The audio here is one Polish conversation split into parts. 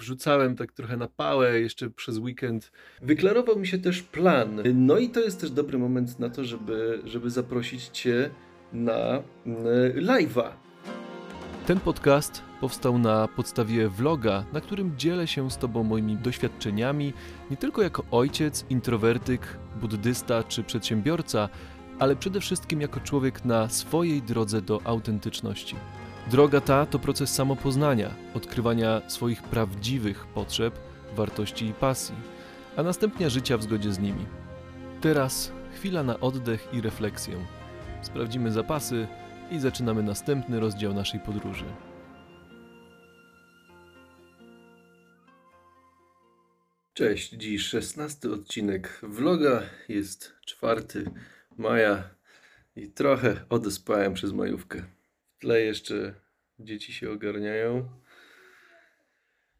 Wrzucałem tak trochę na pałę jeszcze przez weekend. Wyklarował mi się też plan. No i to jest też dobry moment na to, żeby, żeby zaprosić Cię na live'a. Ten podcast powstał na podstawie vloga, na którym dzielę się z Tobą moimi doświadczeniami, nie tylko jako ojciec, introwertyk, buddysta czy przedsiębiorca, ale przede wszystkim jako człowiek na swojej drodze do autentyczności. Droga ta to proces samopoznania, odkrywania swoich prawdziwych potrzeb, wartości i pasji, a następnie życia w zgodzie z nimi. Teraz chwila na oddech i refleksję. Sprawdzimy zapasy i zaczynamy następny rozdział naszej podróży. Cześć, dziś 16 odcinek vloga, jest 4 maja i trochę odespałem przez majówkę tle jeszcze dzieci się ogarniają.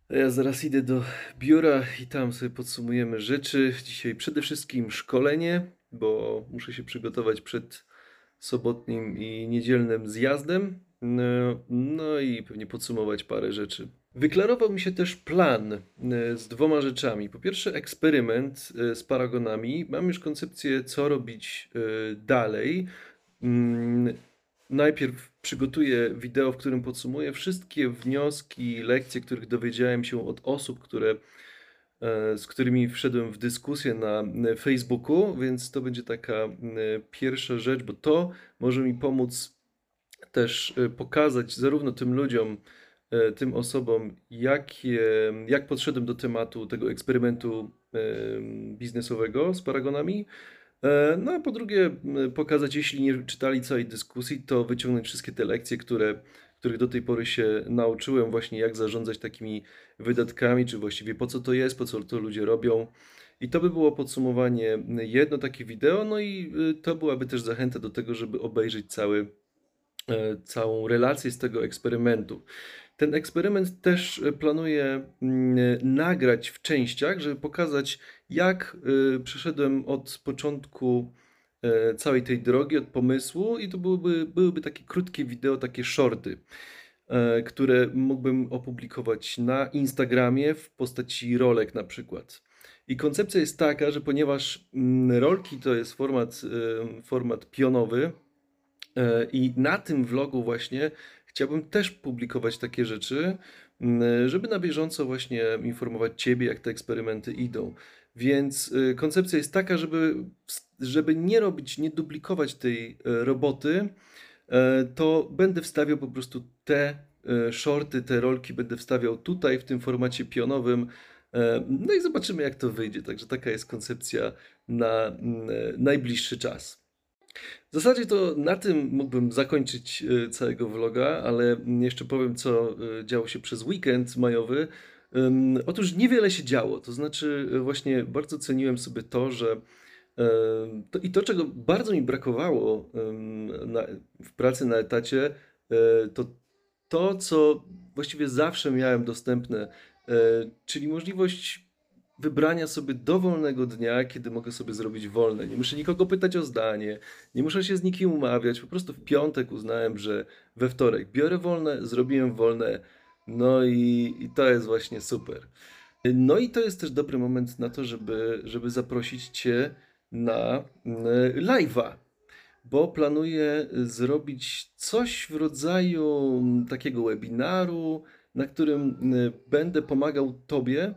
A ja zaraz idę do biura i tam sobie podsumujemy rzeczy. Dzisiaj przede wszystkim szkolenie, bo muszę się przygotować przed sobotnim i niedzielnym zjazdem. No, no i pewnie podsumować parę rzeczy. Wyklarował mi się też plan e, z dwoma rzeczami. Po pierwsze, eksperyment e, z paragonami. Mam już koncepcję, co robić e, dalej. Najpierw przygotuję wideo, w którym podsumuję wszystkie wnioski, lekcje, których dowiedziałem się od osób, które, e, z którymi wszedłem w dyskusję na Facebooku, więc to będzie taka pierwsza rzecz, bo to może mi pomóc też e, pokazać zarówno tym ludziom, e, tym osobom, jak, jak podszedłem do tematu tego eksperymentu biznesowego z paragonami, E, no a po drugie, pokazać, jeśli nie czytali całej dyskusji, to wyciągnąć wszystkie te lekcje, które, których do tej pory się nauczyłem, właśnie jak zarządzać takimi wydatkami, czy właściwie po co to jest, po co to ludzie robią. I to by było podsumowanie jedno takie wideo, no i y, to byłaby też zachęta do tego, żeby obejrzeć cały, e, całą relację z tego eksperymentu. Ten eksperyment też e, planuję mm, nagrać w częściach, żeby pokazać, jak e, przeszedłem od początku e, całej tej drogi, od pomysłu, i to byłyby, byłyby takie krótkie wideo, takie shorty, które mógłbym opublikować na Instagramie w postaci rolek na przykład. I koncepcja jest taka, że ponieważ mm, rolki to jest format, format pionowy, i na tym vlogu właśnie chciałbym też publikować takie rzeczy, żeby na bieżąco właśnie informować Ciebie, jak te eksperymenty idą. Więc y, koncepcja jest taka, żeby, żeby nie robić, nie duplikować tej y, roboty, to będę wstawiał po prostu te shorty, te rolki będę wstawiał tutaj w tym formacie pionowym. No i zobaczymy, jak to wyjdzie. Także taka jest koncepcja na najbliższy czas. W zasadzie to na tym mógłbym zakończyć e, całego vloga, ale jeszcze powiem, co e, działo się przez weekend majowy. Otóż niewiele się działo, to znaczy e, właśnie bardzo ceniłem sobie to, że to, i to, czego bardzo mi brakowało w pracy na etacie, to to, co właściwie zawsze miałem dostępne, czyli możliwość wybrania sobie dowolnego dnia, kiedy mogę sobie zrobić wolne. Nie muszę nikogo pytać o zdanie, nie muszę się z nikim umawiać. Po prostu w piątek uznałem, że we wtorek biorę wolne, zrobiłem wolne. No i, i to jest właśnie super. No i to jest też dobry moment na to, żeby, żeby zaprosić Cię na live'a, bo planuję zrobić coś w rodzaju takiego webinaru, na którym będę pomagał Tobie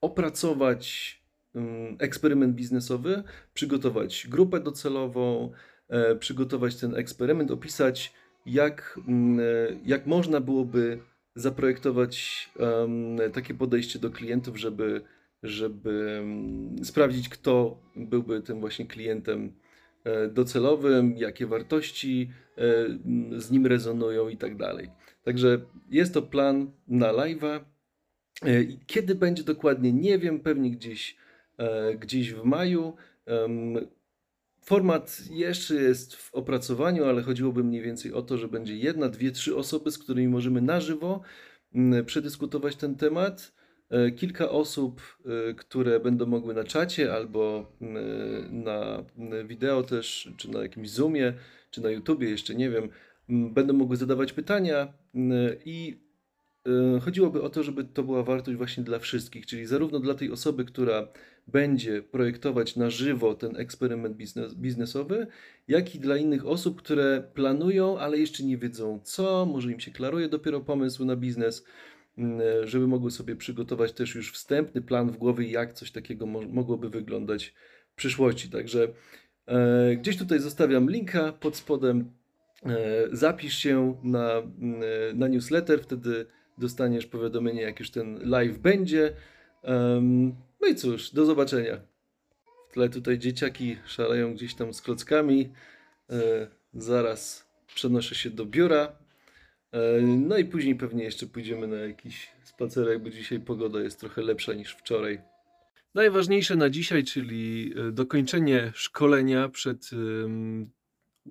opracować mm, eksperyment biznesowy, przygotować grupę docelową, e, przygotować ten eksperyment, opisać, jak, e, jak można byłoby zaprojektować takie podejście do klientów, żeby, żeby sprawdzić, kto byłby tym właśnie klientem docelowym, jakie wartości z nim rezonują i tak dalej. Także jest to plan na live'a. E, kiedy będzie dokładnie, nie wiem, pewnie gdzieś, e, gdzieś w maju. Format jeszcze jest w opracowaniu, ale chodziłoby mniej więcej o to, że będzie jedna, dwie, trzy osoby, z którymi możemy na żywo przedyskutować ten temat. E, kilka osób, które będą mogły na czacie albo na wideo też, czy na jakimś Zoomie, czy na YouTubie, jeszcze nie wiem, będą mogły zadawać pytania i chodziłoby o to, żeby to była wartość właśnie dla wszystkich, czyli zarówno dla tej osoby, która będzie projektować na żywo ten eksperyment biznes, biznesowy, jak i dla innych osób, które planują, ale jeszcze nie wiedzą co, może im się klaruje dopiero pomysł na biznes, mm, żeby mogły sobie przygotować też już wstępny plan w głowie, jak coś takiego mo mogłoby wyglądać w przyszłości. Także e, gdzieś tutaj zostawiam linka pod spodem. E, zapisz się na, mm, na newsletter, wtedy dostaniesz powiadomienie, jak już ten live będzie. No i cóż, do zobaczenia. W tle tutaj dzieciaki szaleją gdzieś tam z klockami. E, zaraz przenoszę się do biura. E, no i później pewnie jeszcze pójdziemy na jakiś spacerek, bo dzisiaj pogoda jest trochę lepsza niż wczoraj. Najważniejsze na dzisiaj, czyli e, dokończenie szkolenia przed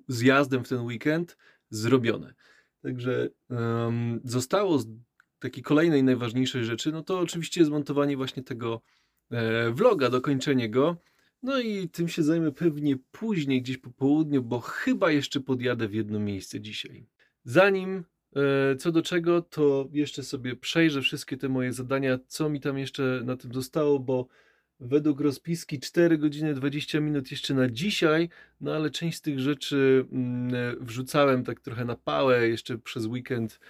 zjazdem w ten weekend, zrobione. Także um, zostało takiej kolejnej najważniejszej rzeczy, no to oczywiście zmontowanie właśnie tego e, vloga, dokończenie go. No i tym się zajmę pewnie później, gdzieś po południu, bo chyba jeszcze podjadę w jedno miejsce dzisiaj. Zanim e, co do czego, to jeszcze sobie przejrzę wszystkie te moje zadania, co mi tam jeszcze na tym zostało, bo według rozpiski 4 godziny 20 minut jeszcze na dzisiaj, no ale część z tych rzeczy mm, wrzucałem tak trochę na pałę jeszcze przez weekend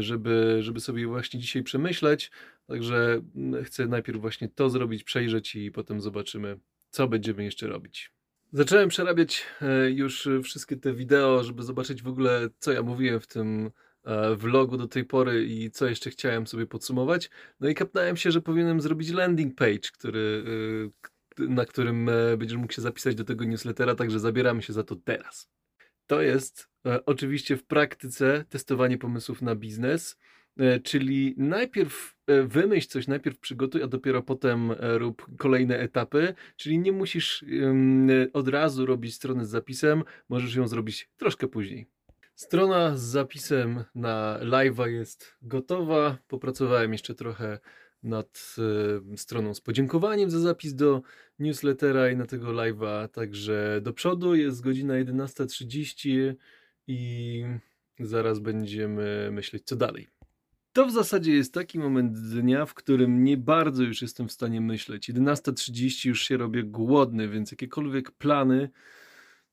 żeby, żeby sobie właśnie dzisiaj przemyśleć. Także chcę najpierw właśnie to zrobić, przejrzeć i potem zobaczymy, co będziemy jeszcze robić. Zacząłem przerabiać e, już wszystkie te wideo, żeby zobaczyć w ogóle, co ja mówiłem w tym e, vlogu do tej pory i co jeszcze chciałem sobie podsumować. No i kapnąłem się, że powinienem zrobić landing page, który, e, na którym będziesz mógł się zapisać do tego newslettera, także zabieramy się za to teraz. To jest oczywiście w praktyce testowanie pomysłów na biznes, e, czyli najpierw e, wymyśl coś, najpierw przygotuj, a dopiero potem rób kolejne etapy, czyli nie musisz od razu robić strony z zapisem, możesz ją zrobić troszkę później. Strona z zapisem na live'a jest gotowa. Popracowałem jeszcze trochę nad stroną z podziękowaniem za zapis do newslettera i na tego live'a. Także do przodu jest godzina 11.30 i zaraz będziemy myśleć, co dalej. To w zasadzie jest taki moment dnia, w którym nie bardzo już jestem w stanie myśleć. 11.30 już się robię głodny, więc jakiekolwiek plany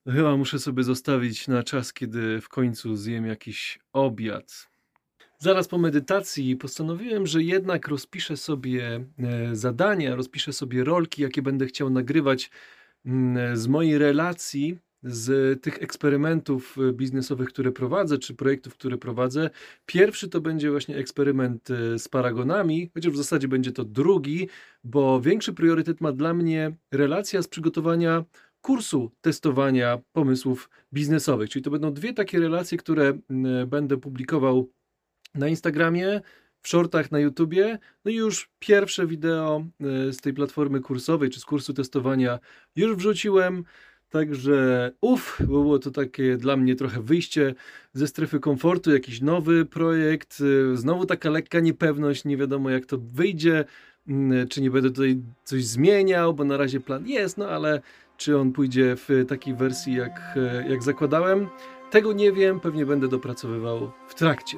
chyba muszę sobie zostawić na czas, kiedy w końcu zjem jakiś obiad. Zaraz po medytacji postanowiłem, że jednak rozpiszę sobie e, zadania, rozpiszę sobie rolki, jakie będę chciał nagrywać mm, z mojej relacji, z tych eksperymentów e, biznesowych, które prowadzę, czy projektów, które prowadzę. Pierwszy to będzie właśnie eksperyment e, z paragonami, chociaż w zasadzie będzie to drugi, bo większy priorytet ma dla mnie relacja z przygotowania kursu testowania pomysłów biznesowych. Czyli to będą dwie takie relacje, które będę publikował na Instagramie, w shortach na YouTubie. No i już pierwsze wideo e, z tej platformy kursowej, czy z kursu testowania już wrzuciłem. Także uff, było to takie dla mnie trochę wyjście ze strefy komfortu, jakiś nowy projekt, e, znowu taka lekka niepewność, nie wiadomo jak to wyjdzie, mm, czy nie będę tutaj coś zmieniał, bo na razie plan jest, no ale czy on pójdzie w takiej wersji jak, e, jak zakładałem, tego nie wiem, pewnie będę dopracowywał w trakcie.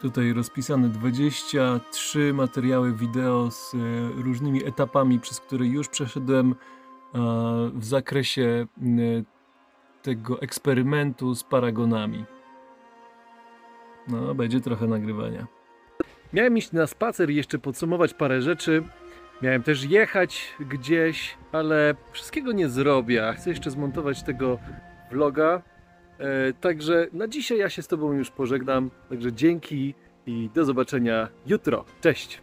Tutaj rozpisane 23 materiały wideo z e, różnymi etapami, przez które już przeszedłem w zakresie tego eksperymentu z paragonami. No, będzie trochę nagrywania. Miałem iść na spacer i jeszcze podsumować parę rzeczy. Miałem też jechać gdzieś, ale wszystkiego nie zrobię. Chcę jeszcze zmontować tego vloga. E, także na dzisiaj ja się z Tobą już pożegnam. Także dzięki i do zobaczenia jutro. Cześć!